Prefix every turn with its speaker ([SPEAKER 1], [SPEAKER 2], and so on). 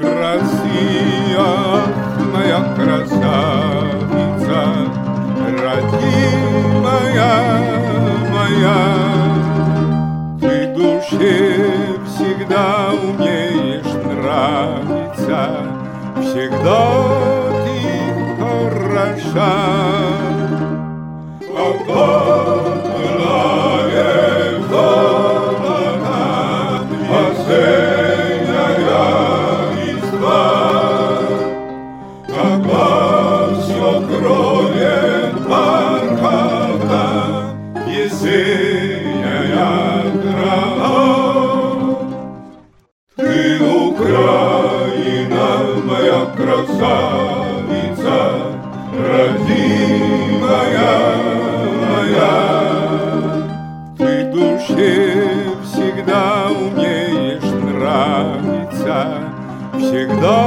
[SPEAKER 1] Россия, моя красавица, родимая моя. Ты душе всегда умеешь нравиться, всегда всегда умеешь нравиться, всегда